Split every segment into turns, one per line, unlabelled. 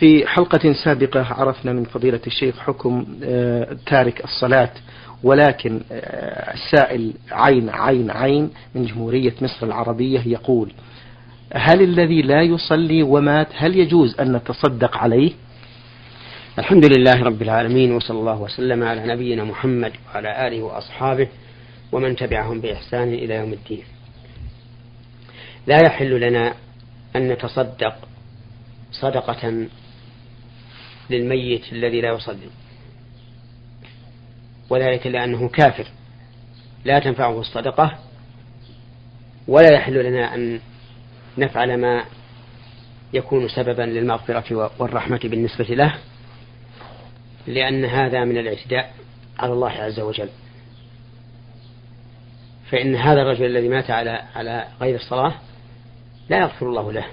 في حلقة سابقة عرفنا من فضيلة الشيخ حكم آه، تارك الصلاة ولكن آه، السائل عين عين عين من جمهورية مصر العربية يقول هل الذي لا يصلي ومات هل يجوز أن نتصدق عليه؟
الحمد لله رب العالمين وصلى الله وسلم على نبينا محمد وعلى آله وأصحابه ومن تبعهم بإحسان إلى يوم الدين. لا يحل لنا أن نتصدق صدقة للميت الذي لا يصلي. وذلك لأنه كافر. لا تنفعه الصدقة ولا يحل لنا أن نفعل ما يكون سببا للمغفرة والرحمة بالنسبة له لأن هذا من الاعتداء على الله عز وجل. فإن هذا الرجل الذي مات على على غير الصلاة لا يغفر الله له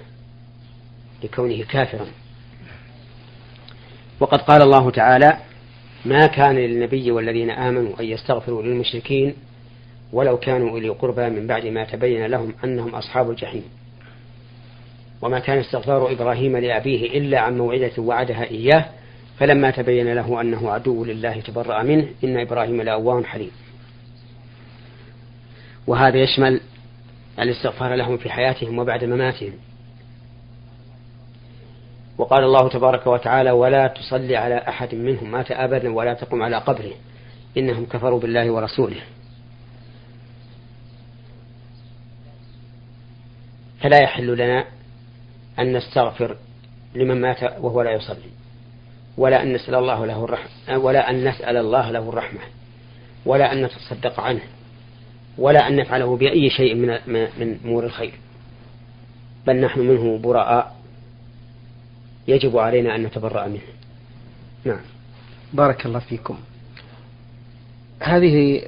لكونه كافرا. وقد قال الله تعالى ما كان للنبي والذين آمنوا أن يستغفروا للمشركين ولو كانوا أولي قربى من بعد ما تبين لهم أنهم أصحاب الجحيم. وما كان استغفار إبراهيم لأبيه إلا عن موعدة وعدها إياه فلما تبين له أنه عدو لله تبرأ منه إن إبراهيم لأواه حليم. وهذا يشمل الاستغفار لهم في حياتهم وبعد مماتهم. وقال الله تبارك وتعالى ولا تصلي على أحد منهم مات أبدا ولا تقم على قبره. إنهم كفروا بالله ورسوله. فلا يحل لنا أن نستغفر لمن مات وهو لا يصلي. ولا أن نسأل الله له الرحمة ولا أن نسأل الله له الرحمة. ولا أن نتصدق عنه. ولا أن نفعله بأي شيء من من أمور الخير. بل نحن منه براء يجب علينا أن نتبرأ منه. نعم.
بارك الله فيكم. هذه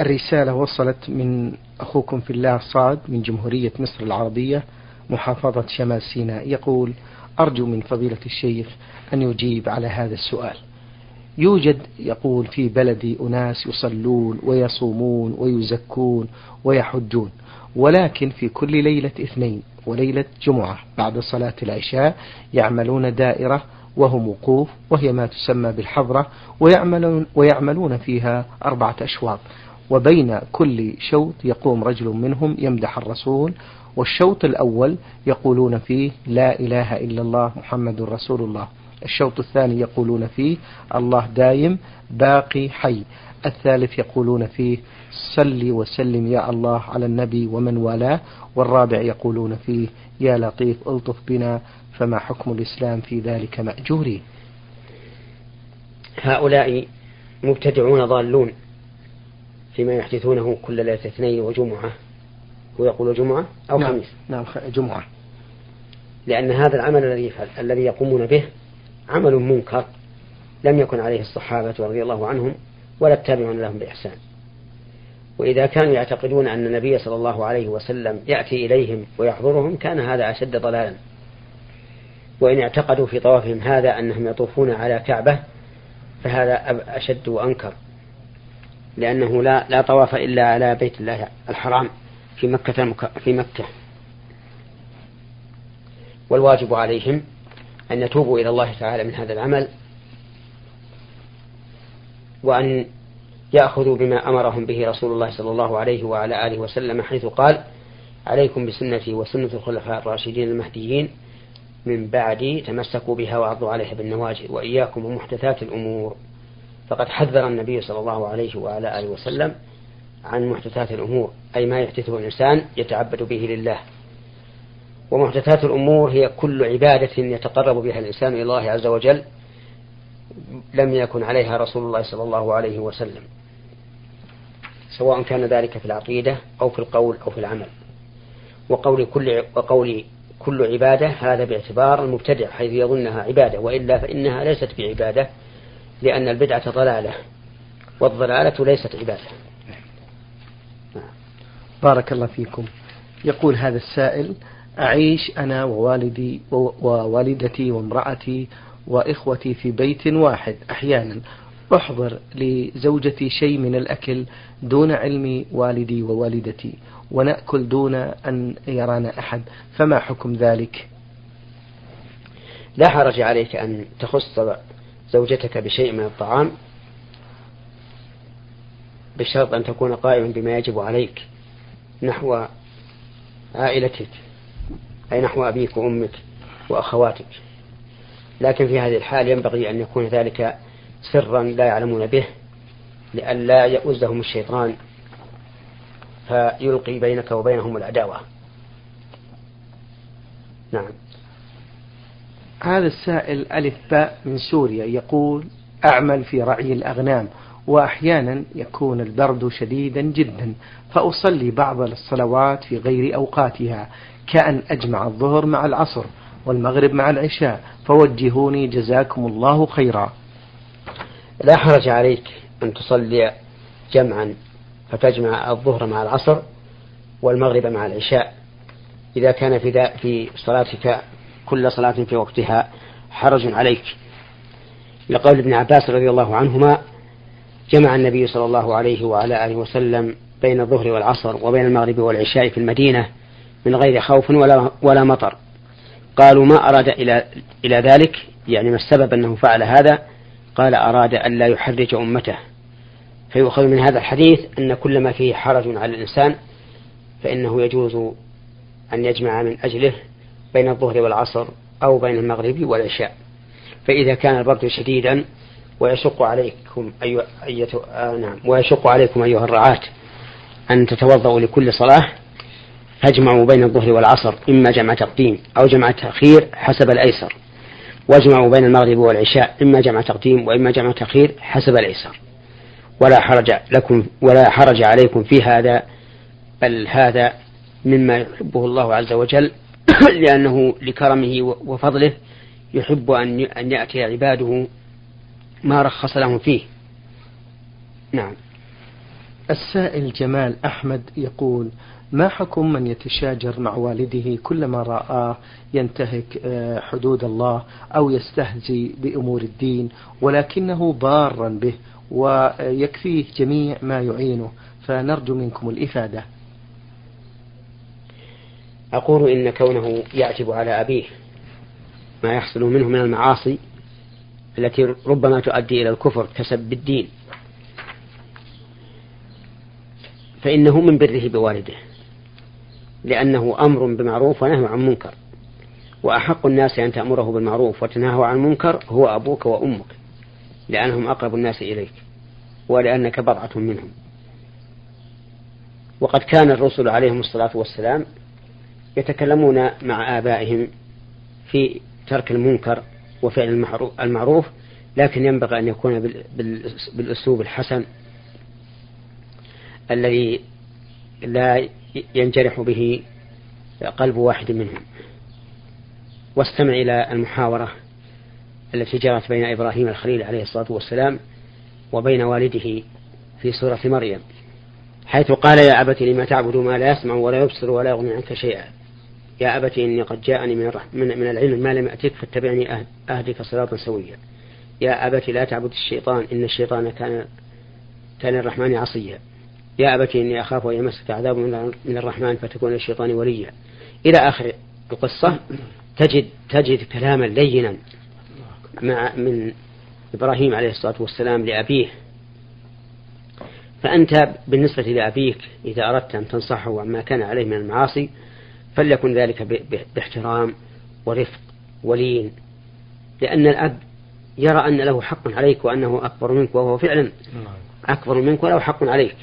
الرسالة وصلت من أخوكم في الله صاد من جمهورية مصر العربية محافظة شمال سيناء. يقول أرجو من فضيلة الشيخ أن يجيب على هذا السؤال. يوجد يقول في بلدي أناس يصلون ويصومون ويزكون ويحجون. ولكن في كل ليلة اثنين وليلة جمعة بعد صلاة العشاء يعملون دائرة وهم وقوف وهي ما تسمى بالحضرة ويعملون, ويعملون فيها أربعة أشواط وبين كل شوط يقوم رجل منهم يمدح الرسول والشوط الأول يقولون فيه لا إله إلا الله محمد رسول الله الشوط الثاني يقولون فيه الله دايم باقي حي. الثالث يقولون فيه صل وسلم يا الله على النبي ومن والاه. والرابع يقولون فيه يا لطيف ألطف بنا فما حكم الإسلام في ذلك مأجورين
هؤلاء مبتدعون ضالون فيما يحدثونه كل ليلة اثنين وجمعة. ويقول جمعة أو
نعم.
خميس؟
نعم جمعة.
لأن هذا العمل الذي الذي يقومون به عمل منكر لم يكن عليه الصحابة رضي الله عنهم ولا التابعون لهم بإحسان. وإذا كانوا يعتقدون أن النبي صلى الله عليه وسلم يأتي إليهم ويحضرهم كان هذا أشد ضلالا. وإن اعتقدوا في طوافهم هذا أنهم يطوفون على كعبة فهذا أشد وأنكر. لأنه لا لا طواف إلا على بيت الله الحرام في مكة في مكة. والواجب عليهم أن يتوبوا إلى الله تعالى من هذا العمل وأن يأخذوا بما أمرهم به رسول الله صلى الله عليه وعلى آله وسلم حيث قال عليكم بسنتي وسنة الخلفاء الراشدين المهديين من بعدي تمسكوا بها وعضوا عليها بالنواجذ وإياكم ومحدثات الأمور. فقد حذر النبي صلى الله عليه وعلى آله وسلم عن محدثات الأمور أي ما يحدثه الإنسان يتعبد به لله. ومحدثات الأمور هي كل عبادة يتقرب بها الإنسان إلى الله عز وجل لم يكن عليها رسول الله صلى الله عليه وسلم سواء كان ذلك في العقيدة أو في القول أو في العمل. وقول كل وقول كل عبادة هذا باعتبار المبتدع حيث يظنها عبادة وإلا فإنها ليست بعبادة لأن البدعة ضلالة والضلالة ليست عبادة.
بارك الله فيكم. يقول هذا السائل أعيش أنا ووالدي ووالدتي وامرأتي وإخوتي في بيت واحد. أحيانا أحضر لزوجتي شيء من الأكل دون علم والدي ووالدتي ونأكل دون أن يرانا أحد. فما حكم ذلك؟
لا حرج عليك أن تخص زوجتك بشيء من الطعام بشرط أن تكون قائما بما يجب عليك نحو عائلتك. أي نحو أبيك وأمك وأخواتك. لكن في هذه الحال ينبغي أن يكون ذلك سرا لا يعلمون به لئلا يؤزهم الشيطان فيلقي بينك وبينهم العداوة. نعم.
هذا السائل ألف باء من سوريا يقول أعمل في رعي الأغنام وأحيانا يكون البرد شديدا جدا فأصلي بعض الصلوات في غير أوقاتها. كأن أجمع الظهر مع العصر والمغرب مع العشاء فوجهوني جزاكم الله خيرا.
لا حرج عليك أن تصلي جمعا فتجمع الظهر مع العصر والمغرب مع العشاء. إذا كان في في صلاتك كل صلاة في وقتها حرج عليك. لقول ابن عباس رضي الله عنهما جمع النبي صلى الله عليه وعلى آله وسلم بين الظهر والعصر وبين المغرب والعشاء في المدينة من غير خوف ولا ولا مطر. قالوا ما أراد إلى إلى ذلك يعني ما السبب أنه فعل هذا؟ قال أراد أن لا يحرج أمته. فيؤخذ من هذا الحديث أن كل ما فيه حرج على الإنسان فإنه يجوز أن يجمع من أجله بين الظهر والعصر أو بين المغرب والعشاء. فإذا كان البرد شديدا ويشق عليكم أي أية آه نعم ويشق عليكم أيها الرعاة أن تتوضأوا لكل صلاة فاجمعوا بين الظهر والعصر إما جمع تقديم أو جمع تأخير حسب الأيسر. واجمعوا بين المغرب والعشاء إما جمع تقديم وإما جمع تأخير حسب الأيسر. ولا حرج لكم ولا حرج عليكم في هذا بل هذا مما يحبه الله عز وجل لأنه لكرمه وفضله يحب أن أن يأتي عباده ما رخص لهم فيه. نعم.
السائل جمال أحمد يقول ما حكم من يتشاجر مع والده كلما رآه ينتهك آه، حدود الله أو يستهزي بأمور الدين ولكنه بارا به ويكفيه جميع ما يعينه؟ فنرجو منكم الإفادة.
أقول إن كونه يعتب على أبيه ما يحصل منه من المعاصي التي ربما تؤدي إلى الكفر كسب الدين فإنه من بره بوالده. لأنه أمر بمعروف ونهي عن منكر وأحق الناس أن تأمره بالمعروف وتنهى عن المنكر هو أبوك وأمك لأنهم أقرب الناس إليك ولأنك بضعة منهم. وقد كان الرسل عليهم الصلاة والسلام يتكلمون مع آبائهم في ترك المنكر وفعل المعروف لكن ينبغي أن يكون بالأسلوب الحسن الذي لا ينجرح به قلب واحد منهم. واستمع إلى المحاورة التي جرت بين إبراهيم الخليل عليه الصلاة والسلام وبين والده في سورة مريم حيث قال يا أبت لما تعبد ما لا يسمع ولا يبصر ولا يغني عنك شيئا؟ يا أبت إني قد جاءني من, من, من العلم ما لم يأتك فاتبعني أهدك صراطا سويا. يا أبت لا تعبد الشيطان إن الشيطان كان كان الرحمن عصيا. يا أبت إني أخاف أن يمسك عذاب من الرحمن فتكون الشيطان وليا. إلى آخر القصة تجد تجد كلاما لينا مع من إبراهيم عليه الصلاة والسلام لأبيه. فأنت بالنسبة لأبيك إذا أردت أن تنصحه عما كان عليه من المعاصي فليكن ذلك باحترام ورفق ولين. لأن الأب يرى أن له حق عليك وأنه أكبر منك وهو فعلا. أكبر منك وله حق عليك.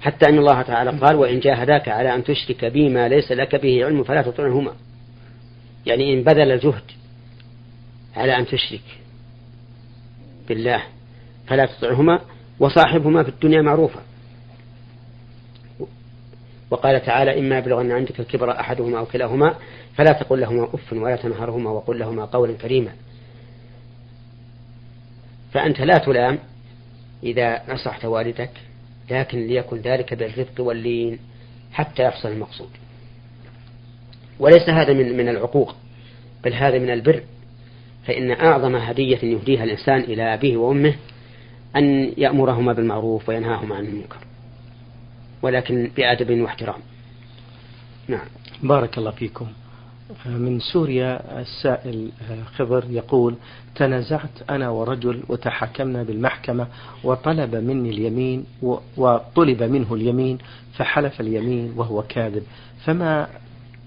حتى أن الله تعالى قال وإن جاهداك على أن تشرك بي ما ليس لك به علم فلا تطعنهما يعني إن بذل الجهد على أن تشرك بالله فلا تطعهما وصاحبهما في الدنيا معروفا. وقال تعالى إما يبلغن عندك الكبر أحدهما أو كلاهما فلا تقل لهما أف ولا تنهرهما وقل لهما قولا كريما. فأنت لا تلام إذا نصحت والدك لكن ليكن ذلك بالرفق واللين حتى يحصل المقصود. وليس هذا من من العقوق بل هذا من البر فإن أعظم هدية يهديها الإنسان إلى أبيه وأمه أن يأمرهما بالمعروف وينهاهما عن المنكر ولكن بأدب واحترام.
نعم. بارك الله فيكم. من سوريا السائل خضر يقول تنازعت أنا ورجل وتحاكمنا بالمحكمة وطلب مني اليمين وطلب منه اليمين فحلف اليمين وهو كاذب. فما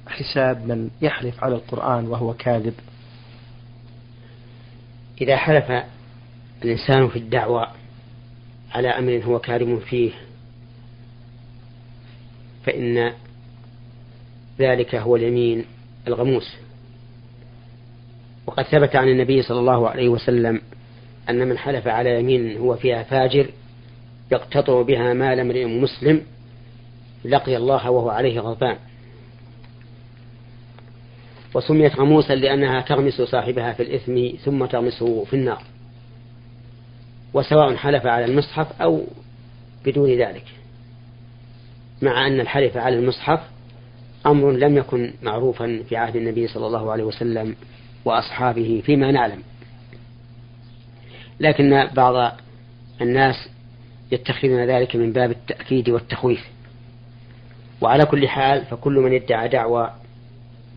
حساب من يحلف على القرآن وهو كاذب؟
إذا حلف الإنسان في الدعوة على أمر هو كاذب فيه فإن ذلك هو اليمين. الغموس. وقد ثبت عن النبي صلى الله عليه وسلم أن من حلف على يمين هو فيها فاجر يقتطع بها مال امرئ مسلم لقي الله وهو عليه غضبان. وسميت غموسا لأنها تغمس صاحبها في الإثم ثم تغمسه في النار. وسواء حلف على المصحف أو بدون ذلك. مع أن الحلف على المصحف أمر لم يكن معروفا في عهد النبي صلى الله عليه وسلم وأصحابه فيما نعلم. لكن بعض الناس يتخذون ذلك من باب التأكيد والتخويف. وعلى كل حال فكل من ادعى دعوى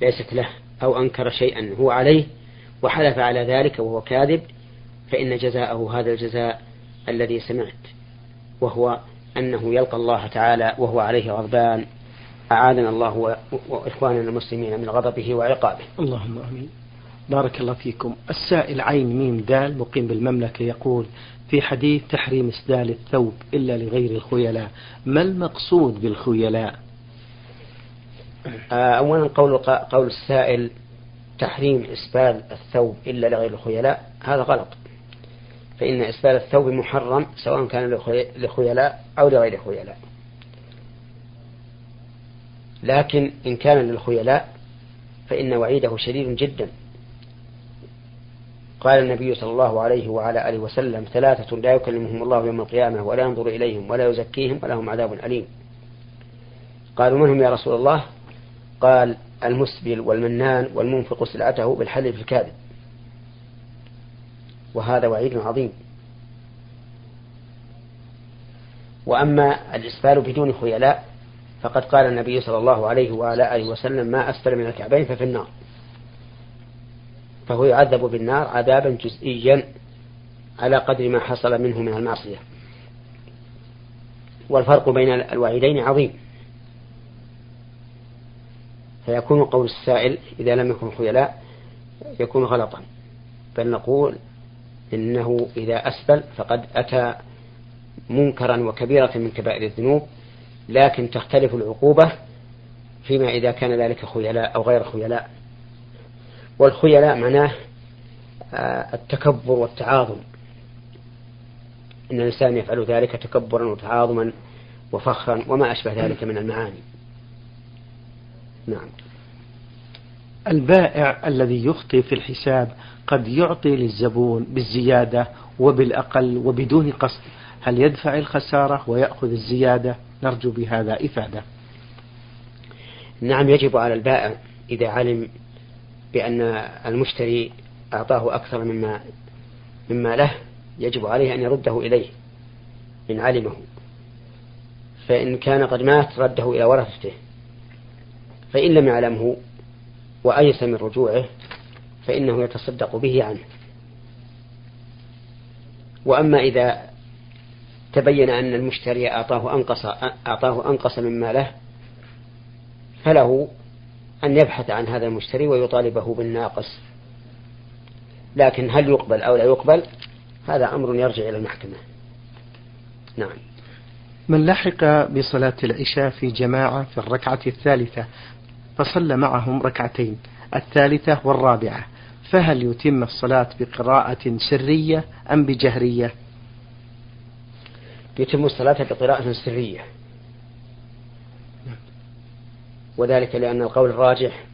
ليست له أو أنكر شيئا هو عليه وحلف على ذلك وهو كاذب فإن جزاءه هذا الجزاء الذي سمعت وهو أنه يلقى الله تعالى وهو عليه غضبان. أعاذنا الله وإخواننا المسلمين من غضبه وعقابه.
اللهم آمين. بارك الله فيكم. السائل عين ميم دال مقيم بالمملكة يقول في حديث تحريم إسدال الثوب إلا لغير الخيلاء ما المقصود بالخيلاء؟
آه، أولا قول, قول السائل تحريم إسبال الثوب إلا لغير الخيلاء هذا غلط. فإن إسبال الثوب محرم سواء كان لخيلاء أو لغير خيلاء. لكن إن كان للخيلاء فإن وعيده شديد جدا. قال النبي صلى الله عليه وعلى آله وسلم ثلاثة لا يكلمهم الله يوم القيامة ولا ينظر إليهم ولا يزكيهم ولهم عذاب أليم. قالوا من هم يا رسول الله؟ قال المسبل والمنان والمنفق سلعته بالحل في الكاذب. وهذا وعيد عظيم. وأما الإسفال بدون خيلاء فقد قال النبي صلى الله عليه وعلى آله وسلم ما أسفل من الكعبين ففي النار. فهو يعذب بالنار عذابا جزئيا على قدر ما حصل منه من المعصية. والفرق بين الوعيدين عظيم. فيكون قول السائل إذا لم يكن خيلاء يكون غلطا. بل نقول إنه إذا أسفل فقد أتى منكرا وكبيرة من كبائر الذنوب لكن تختلف العقوبة فيما إذا كان ذلك خيلاء أو غير خيلاء. والخيلاء معناه آه، التكبر والتعاظم. إن الإنسان يفعل ذلك تكبرا وتعاظما وفخرا وما أشبه ذلك من المعاني. نعم.
البائع الذي يخطي في الحساب قد يعطي للزبون بالزيادة وبالأقل وبدون قصد. هل يدفع الخسارة ويأخذ الزيادة؟ نرجو بهذا إفادة.
نعم يجب على البائع إذا علم بأن المشتري أعطاه أكثر مما مما له يجب عليه أن يرده إليه إن علمه. فإن كان قد مات رده إلى ورثته. فإن لم يعلمه وأيس من رجوعه فإنه يتصدق به عنه. وأما إذا تبين أن المشتري أعطاه أنقص أعطاه أنقص مما له فله أن يبحث عن هذا المشتري ويطالبه بالناقص. لكن هل يقبل أو لا يقبل؟ هذا أمر يرجع إلى المحكمة. نعم.
من لحق بصلاة العشاء في جماعة في الركعة الثالثة فصلى معهم ركعتين الثالثة والرابعة. فهل يتم الصلاة بقراءة سرية أم بجهرية؟
يتم الصلاة بقراءة سرية. وذلك لأن القول الراجح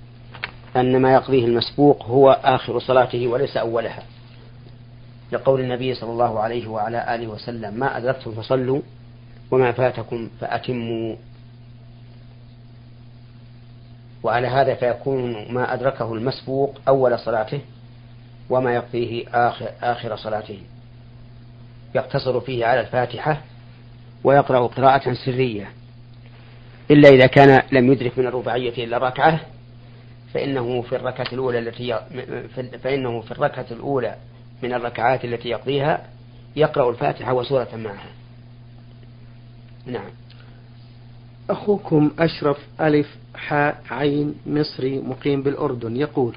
أن ما يقضيه المسبوق هو آخر صلاته وليس أولها. لقول النبي صلى الله عليه وعلى آله وسلم ما أدركتم فصلوا وما فاتكم فأتموا. وعلى هذا فيكون ما أدركه المسبوق أول صلاته وما يقضيه آخر, آخر صلاته. يقتصر فيه على الفاتحة ويقرأ قراءة سرية. إلا إذا كان لم يدرك من الرباعية إلا ركعة فإنه في الركعة الأولى التي فإنه في الركعة الأولى من الركعات التي يقضيها يقرأ الفاتحة وسورة معها. نعم.
أخوكم أشرف ألف حاء عين مصري مقيم بالأردن يقول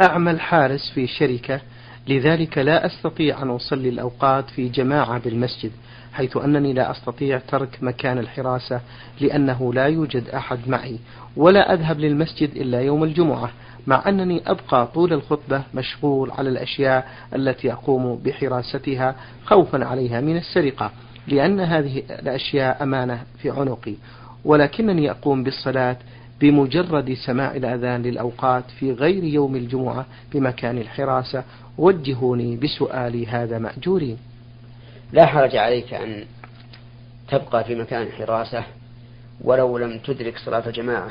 أعمل حارس في شركة لذلك لا أستطيع أن أصلي الأوقات في جماعة بالمسجد حيث أنني لا أستطيع ترك مكان الحراسة لأنه لا يوجد أحد معي ولا أذهب للمسجد إلا يوم الجمعة مع أنني أبقى طول الخطبة مشغول على الأشياء التي أقوم بحراستها خوفا عليها من السرقة لأن هذه الأشياء أمانة في عنقي ولكنني أقوم بالصلاة بمجرد سماع الأذان للأوقات في غير يوم الجمعة بمكان الحراسة وجهوني بسؤالي هذا مأجورين
لا حرج عليك أن تبقى في مكان الحراسة ولو لم تدرك صلاة الجماعة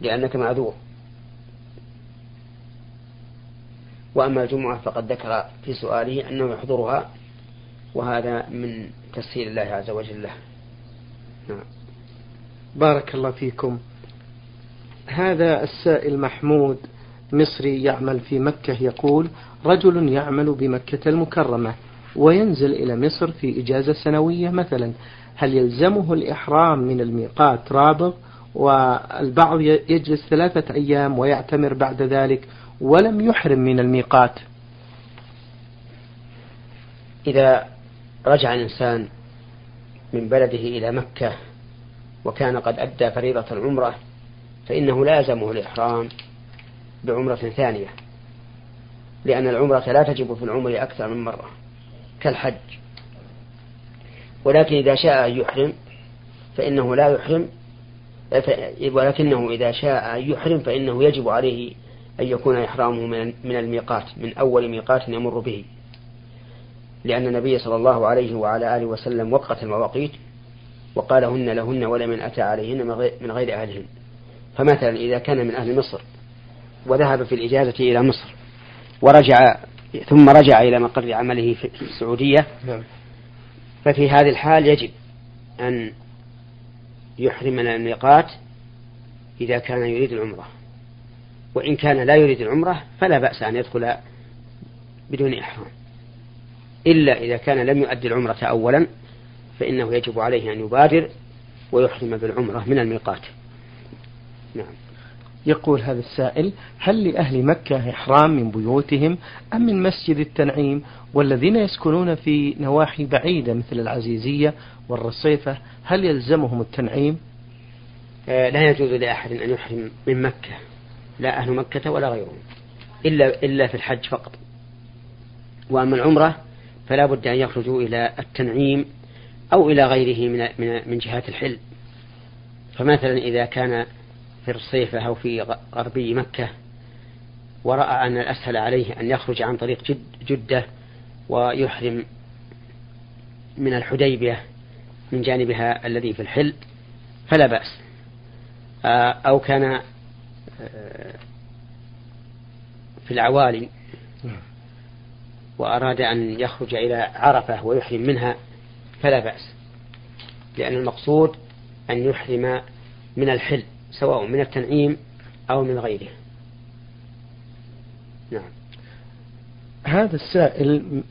لأنك معذور. وأما الجمعة فقد ذكر في سؤاله أنه يحضرها وهذا من تسهيل الله عز وجل. له
نعم. بارك الله فيكم. هذا السائل محمود مصري يعمل في مكة يقول رجل يعمل بمكة المكرمة وينزل إلى مصر في إجازة سنوية مثلا. هل يلزمه الإحرام من الميقات رابغ والبعض يجلس ثلاثة أيام ويعتمر بعد ذلك ولم يحرم من الميقات؟
إذا رجع الإنسان من بلده إلى مكة وكان قد أدى فريضة العمرة فإنه لازمه الإحرام. بعمرة ثانية لأن العمرة لا تجب في العمر أكثر من مرة كالحج. ولكن إذا شاء أن يحرم فإنه لا يحرم ولكنه إذا شاء أن يحرم فإنه يجب عليه أن يكون إحرامه من الميقات من أول ميقات يمر به. لأن النبي صلى الله عليه وعلى آله وسلم وقت المواقيت وقال هن لهن ولمن أتى عليهن من غير أهلهن. فمثلا إذا كان من أهل مصر وذهب في الإجازة إلى مصر. ورجع ثم رجع إلى مقر عمله في السعودية. نعم. ففي هذه الحال يجب أن يحرم من الميقات إذا كان يريد العمرة. وإن كان لا يريد العمرة فلا بأس أن يدخل بدون إحرام. إلا إذا كان لم يؤدي العمرة أولا فإنه يجب عليه أن يبادر ويحرم بالعمرة من الميقات.
نعم. يقول هذا السائل هل لأهل مكة إحرام من بيوتهم أم من مسجد التنعيم والذين يسكنون في نواحي بعيدة مثل العزيزية والرصيفة هل يلزمهم التنعيم؟
آه، لا يجوز لأحد أن يحرم من مكة لا أهل مكة ولا غيرهم إلا إلا في الحج فقط. وأما العمرة فلا بد أن يخرجوا إلى التنعيم أو إلى غيره من من من جهات الحل. فمثلا إذا كان في الصيفة أو في غربي مكة ورأى أن الأسهل عليه أن يخرج عن طريق جد جدة ويحرم من الحديبية من جانبها الذي في الحل فلا بأس. آه، أو كان آه، في العوالي وأراد أن يخرج إلى عرفة ويحرم منها فلا بأس. لأن المقصود أن يحرم من الحل سواء من التنعيم أو من غيره.
نعم. هذا السائل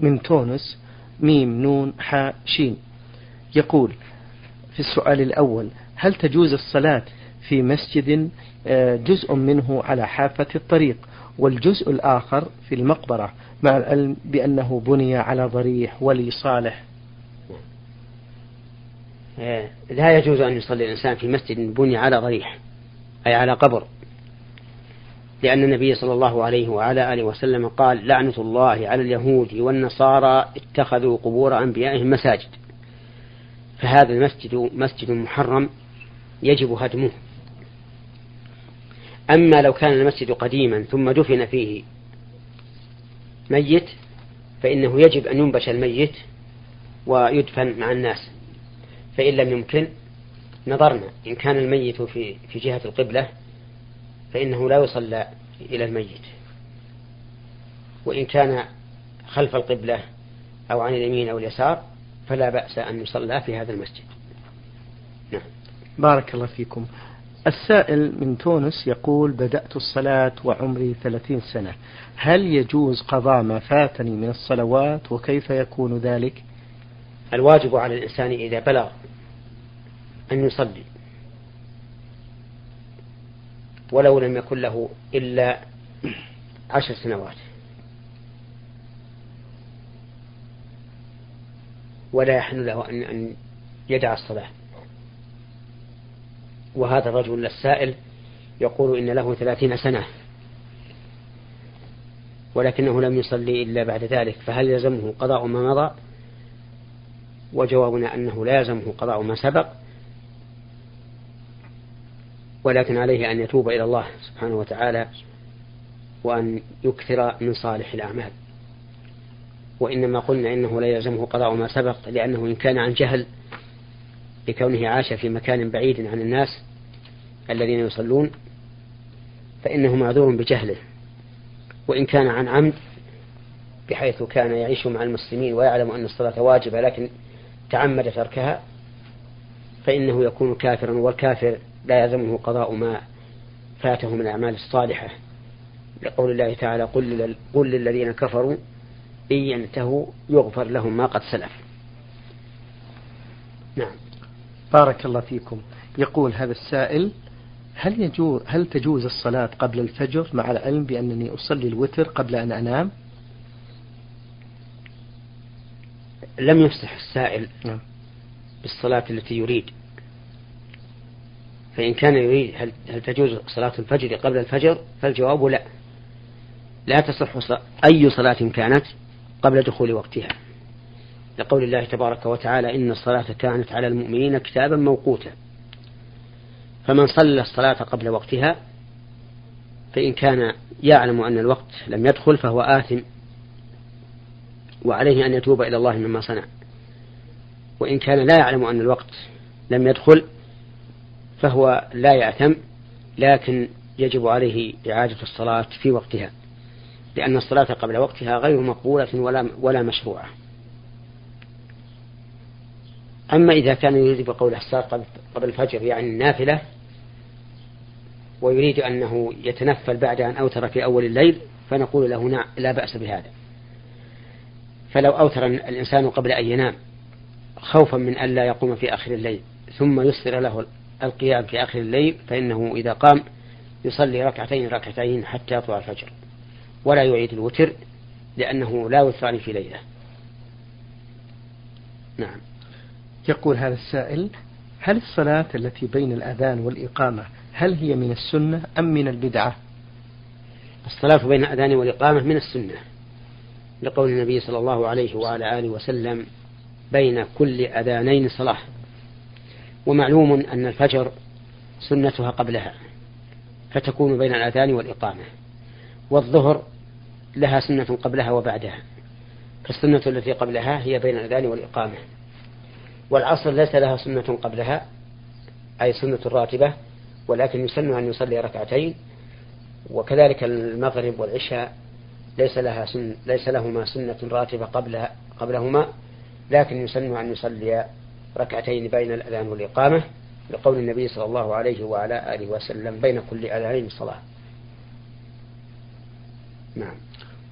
من تونس ميم نون حاء شين يقول في السؤال الأول هل تجوز الصلاة في مسجد آه، جزء منه على حافة الطريق والجزء الآخر في المقبرة مع العلم بأنه بني على ضريح ولي صالح؟
لا يجوز أن يصلي الإنسان في مسجد بني على ضريح أي على قبر. لأن النبي صلى الله عليه وعلى آله وسلم قال لعنة الله على اليهود والنصارى اتخذوا قبور أنبيائهم مساجد. فهذا المسجد مسجد محرم يجب هدمه. أما لو كان المسجد قديما ثم دفن فيه ميت فإنه يجب أن ينبش الميت ويدفن مع الناس. فإن لم يمكن نظرنا. إن كان الميت في في جهة القبلة فإنه لا يصلى إلى الميت. وإن كان خلف القبلة أو عن اليمين أو اليسار فلا بأس أن يصلى في هذا المسجد.
نعم. بارك الله فيكم. السائل من تونس يقول بدأت الصلاة وعمري ثلاثين سنة. هل يجوز قضاء ما فاتني من الصلوات وكيف يكون ذلك؟
الواجب على الإنسان إذا بلغ أن يصلي ولو لم يكن له إلا عشر سنوات. ولا يحن له أن يدع الصلاة. وهذا الرجل السائل يقول إن له ثلاثين سنة ولكنه لم يصلي إلا بعد ذلك فهل يلزمه قضاء ما مضى؟ وجوابنا أنه لا يلزمه قضاء ما سبق ولكن عليه أن يتوب إلى الله سبحانه وتعالى وأن يكثر من صالح الأعمال. وإنما قلنا إنه لا يلزمه قضاء ما سبق لأنه إن كان عن جهل لكونه عاش في مكان بعيد عن الناس الذين يصلون فإنه معذور بجهله. وإن كان عن عمد بحيث كان يعيش مع المسلمين ويعلم أن الصلاة واجبة لكن تعمد تركها فإنه يكون كافرا والكافر لا يلزمه قضاء ما فاته من الأعمال الصالحة. لقول الله تعالى قل, قل للذين كفروا إن ينتهوا يغفر لهم ما قد سلف.
نعم. بارك الله فيكم. يقول هذا السائل هل يجوز هل تجوز الصلاة قبل الفجر مع العلم بأنني أصلي الوتر قبل أن أنام؟
لم يفسح السائل نعم. بالصلاة التي يريد. فإن كان يريد هل, هل تجوز صلاة الفجر قبل الفجر؟ فالجواب لا. لا تصح أي صلاة كانت قبل دخول وقتها. لقول الله تبارك وتعالى إن الصلاة كانت على المؤمنين كتابا موقوتا. فمن صلى الصلاة قبل وقتها فإن كان يعلم أن الوقت لم يدخل فهو آثم. وعليه أن يتوب إلى الله مما صنع وإن كان لا يعلم أن الوقت لم يدخل فهو لا يأثم لكن يجب عليه إعادة الصلاة في وقتها لأن الصلاة قبل وقتها غير مقبولة ولا ولا مشروعة. أما إذا كان يريد بقول الصلاة قبل الفجر يعني النافلة ويريد أنه يتنفل بعد أن أوتر في أول الليل فنقول له نعم لا بأس بهذا فلو أوتر الإنسان قبل أن ينام خوفا من أن لا يقوم في آخر الليل ثم يسر له القيام في آخر الليل فإنه إذا قام يصلي ركعتين ركعتين حتى يطلع الفجر ولا يعيد الوتر لأنه لا وتران في ليلة.
نعم. يقول هذا السائل هل الصلاة التي بين الأذان والإقامة هل هي من السنة أم من البدعة؟
الصلاة بين الأذان والإقامة من السنة. لقول النبي صلى الله عليه وعلى آله وسلم بين كل أذانين صلاة. ومعلوم أن الفجر سنتها قبلها فتكون بين الأذان والإقامة والظهر لها سنة قبلها وبعدها فالسنة التي قبلها هي بين الأذان والإقامة والعصر ليس لها سنة قبلها أي سنة راتبة ولكن يسن أن يصلي ركعتين وكذلك المغرب والعشاء ليس لها سن ليس لهما سنة راتبة قبلها قبلهما لكن يسن أن يصلي ركعتين بين الأذان والإقامة لقول النبي صلى الله عليه وعلى آله وسلم بين كل أذانين صلاة
نعم.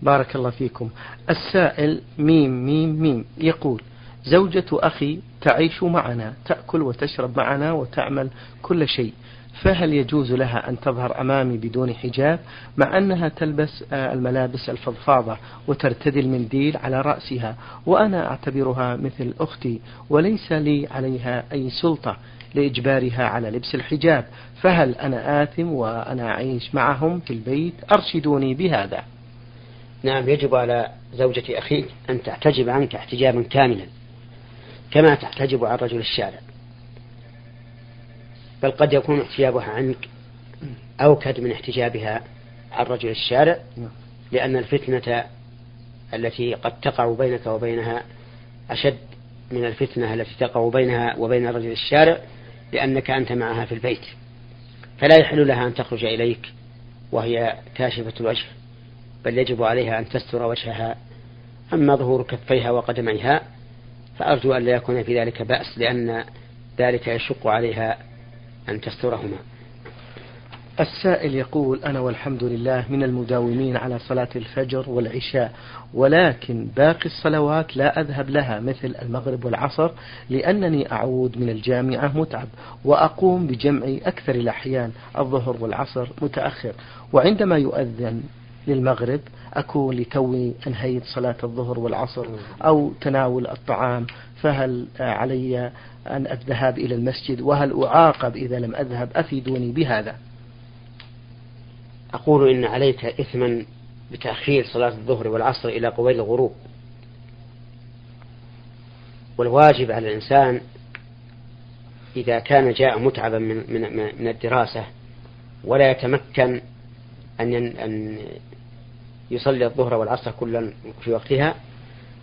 بارك الله فيكم. السائل ميم ميم ميم يقول زوجة أخي تعيش معنا تأكل وتشرب معنا وتعمل كل شيء. فهل يجوز لها أن تظهر أمامي بدون حجاب مع أنها تلبس آه، الملابس الفضفاضة وترتدي المنديل على رأسها وأنا أعتبرها مثل أختي وليس لي عليها أي سلطة لإجبارها على لبس الحجاب. فهل أنا آثم وأنا أعيش معهم في البيت؟ أرشدوني بهذا.
نعم يجب على زوجة أخيك أن تحتجب عنك احتجابا كاملا كما تحتجب عن رجل الشارع. بل قد يكون احتجابها عنك أوكد من احتجابها عن رجل الشارع لأن الفتنة التي قد تقع بينك وبينها أشد من الفتنة التي تقع بينها وبين رجل الشارع لأنك أنت معها في البيت. فلا يحل لها أن تخرج إليك وهي كاشفة الوجه بل يجب عليها أن تستر وجهها. أما ظهور كفيها وقدميها فأرجو أن لا يكون في ذلك بأس لأن ذلك يشق عليها أن تسترهما.
السائل يقول أنا والحمد لله من المداومين على صلاة الفجر والعشاء ولكن باقي الصلوات لا أذهب لها مثل المغرب والعصر لأنني أعود من الجامعة متعب وأقوم بجمع أكثر الأحيان الظهر والعصر متأخر وعندما يؤذن للمغرب أكون لتوي أنهيت صلاة الظهر والعصر أو تناول الطعام فهل علي أن الذهاب إلى المسجد؟ وهل أعاقب إذا لم أذهب؟ أفيدوني بهذا.
أقول إن عليك إثما بتأخير صلاة الظهر والعصر إلى قبيل الغروب. والواجب على الإنسان إذا كان جاء متعبا من من من الدراسة ولا يتمكن أن أن يصلي الظهر والعصر كلا في وقتها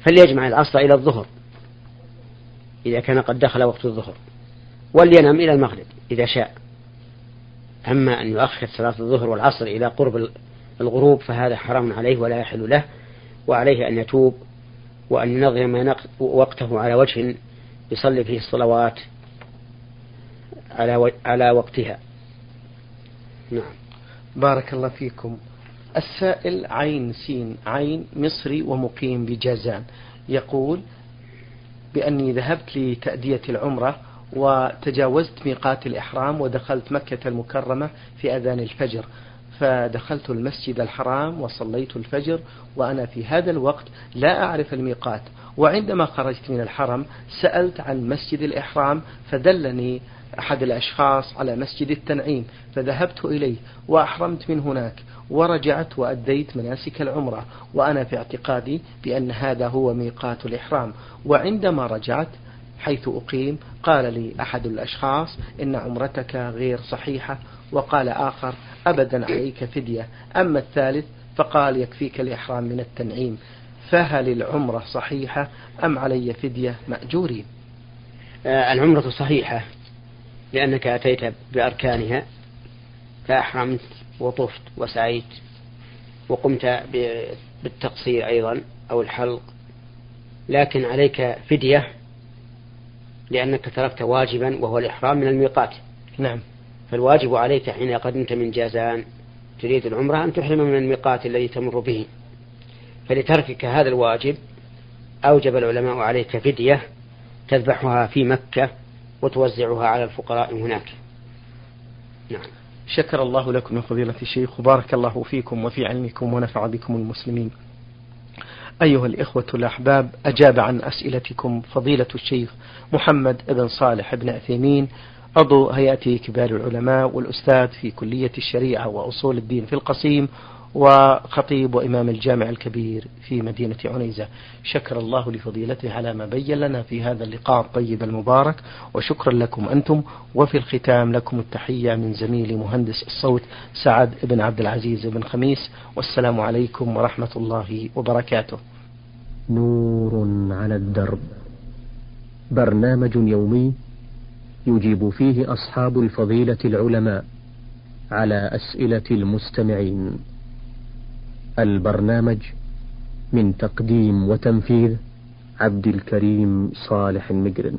فليجمع العصر إلى الظهر إذا كان قد دخل وقت الظهر ولينم إلى المغرب إذا شاء. أما أن يؤخر صلاة الظهر والعصر إلى قرب الغروب فهذا حرام عليه ولا يحل له وعليه أن يتوب وأن ينظم وقته على وجه يصلي فيه الصلوات على على وقتها.
نعم. بارك الله فيكم. السائل عين سين عين مصري ومقيم بجازان. يقول بأني ذهبت لتأدية العمرة وتجاوزت ميقات الإحرام ودخلت مكة المكرمة في أذان الفجر. فدخلت المسجد الحرام وصليت الفجر وأنا في هذا الوقت لا أعرف الميقات. وعندما خرجت من الحرم سألت عن مسجد الإحرام فدلني أحد الأشخاص على مسجد التنعيم فذهبت إليه وأحرمت من هناك ورجعت وأديت مناسك العمرة وأنا في اعتقادي بأن هذا هو ميقات الإحرام. وعندما رجعت حيث أقيم قال لي أحد الأشخاص إن عمرتك غير صحيحة وقال آخر أبدا عليك فدية أما الثالث فقال يكفيك الإحرام من التنعيم فهل العمرة صحيحة أم علي فدية مأجورين؟
آه، العمرة صحيحة. لأنك أتيت بأركانها فأحرمت وطفت وسعيت وقمت بالتقصير أيضا أو الحلق. لكن عليك فدية لأنك تركت واجبا وهو الإحرام من الميقات.
نعم.
فالواجب عليك حين قدمت من جازان تريد العمرة أن تحرم من الميقات الذي تمر به. فلتركك هذا الواجب أوجب العلماء عليك فدية تذبحها في مكة وتوزعها على الفقراء هناك.
نعم. شكر الله لكم يا فضيلة الشيخ وبارك الله فيكم وفي علمكم ونفع بكم المسلمين. أيها الإخوة الأحباب أجاب عن أسئلتكم فضيلة الشيخ محمد بن صالح بن عثيمين عضو هيئة كبار العلماء والأستاذ في كلية الشريعة وأصول الدين في القصيم وخطيب وإمام الجامع الكبير في مدينة عنيزة. شكر الله لفضيلته على ما بين لنا في هذا اللقاء الطيب المبارك وشكرا لكم أنتم. وفي الختام لكم التحية من زميلي مهندس الصوت سعد بن عبد العزيز بن خميس. والسلام عليكم ورحمة الله وبركاته.
نور على الدرب. برنامج يومي يجيب فيه أصحاب الفضيلة العلماء على أسئلة المستمعين. البرنامج من تقديم وتنفيذ عبد الكريم صالح المجرم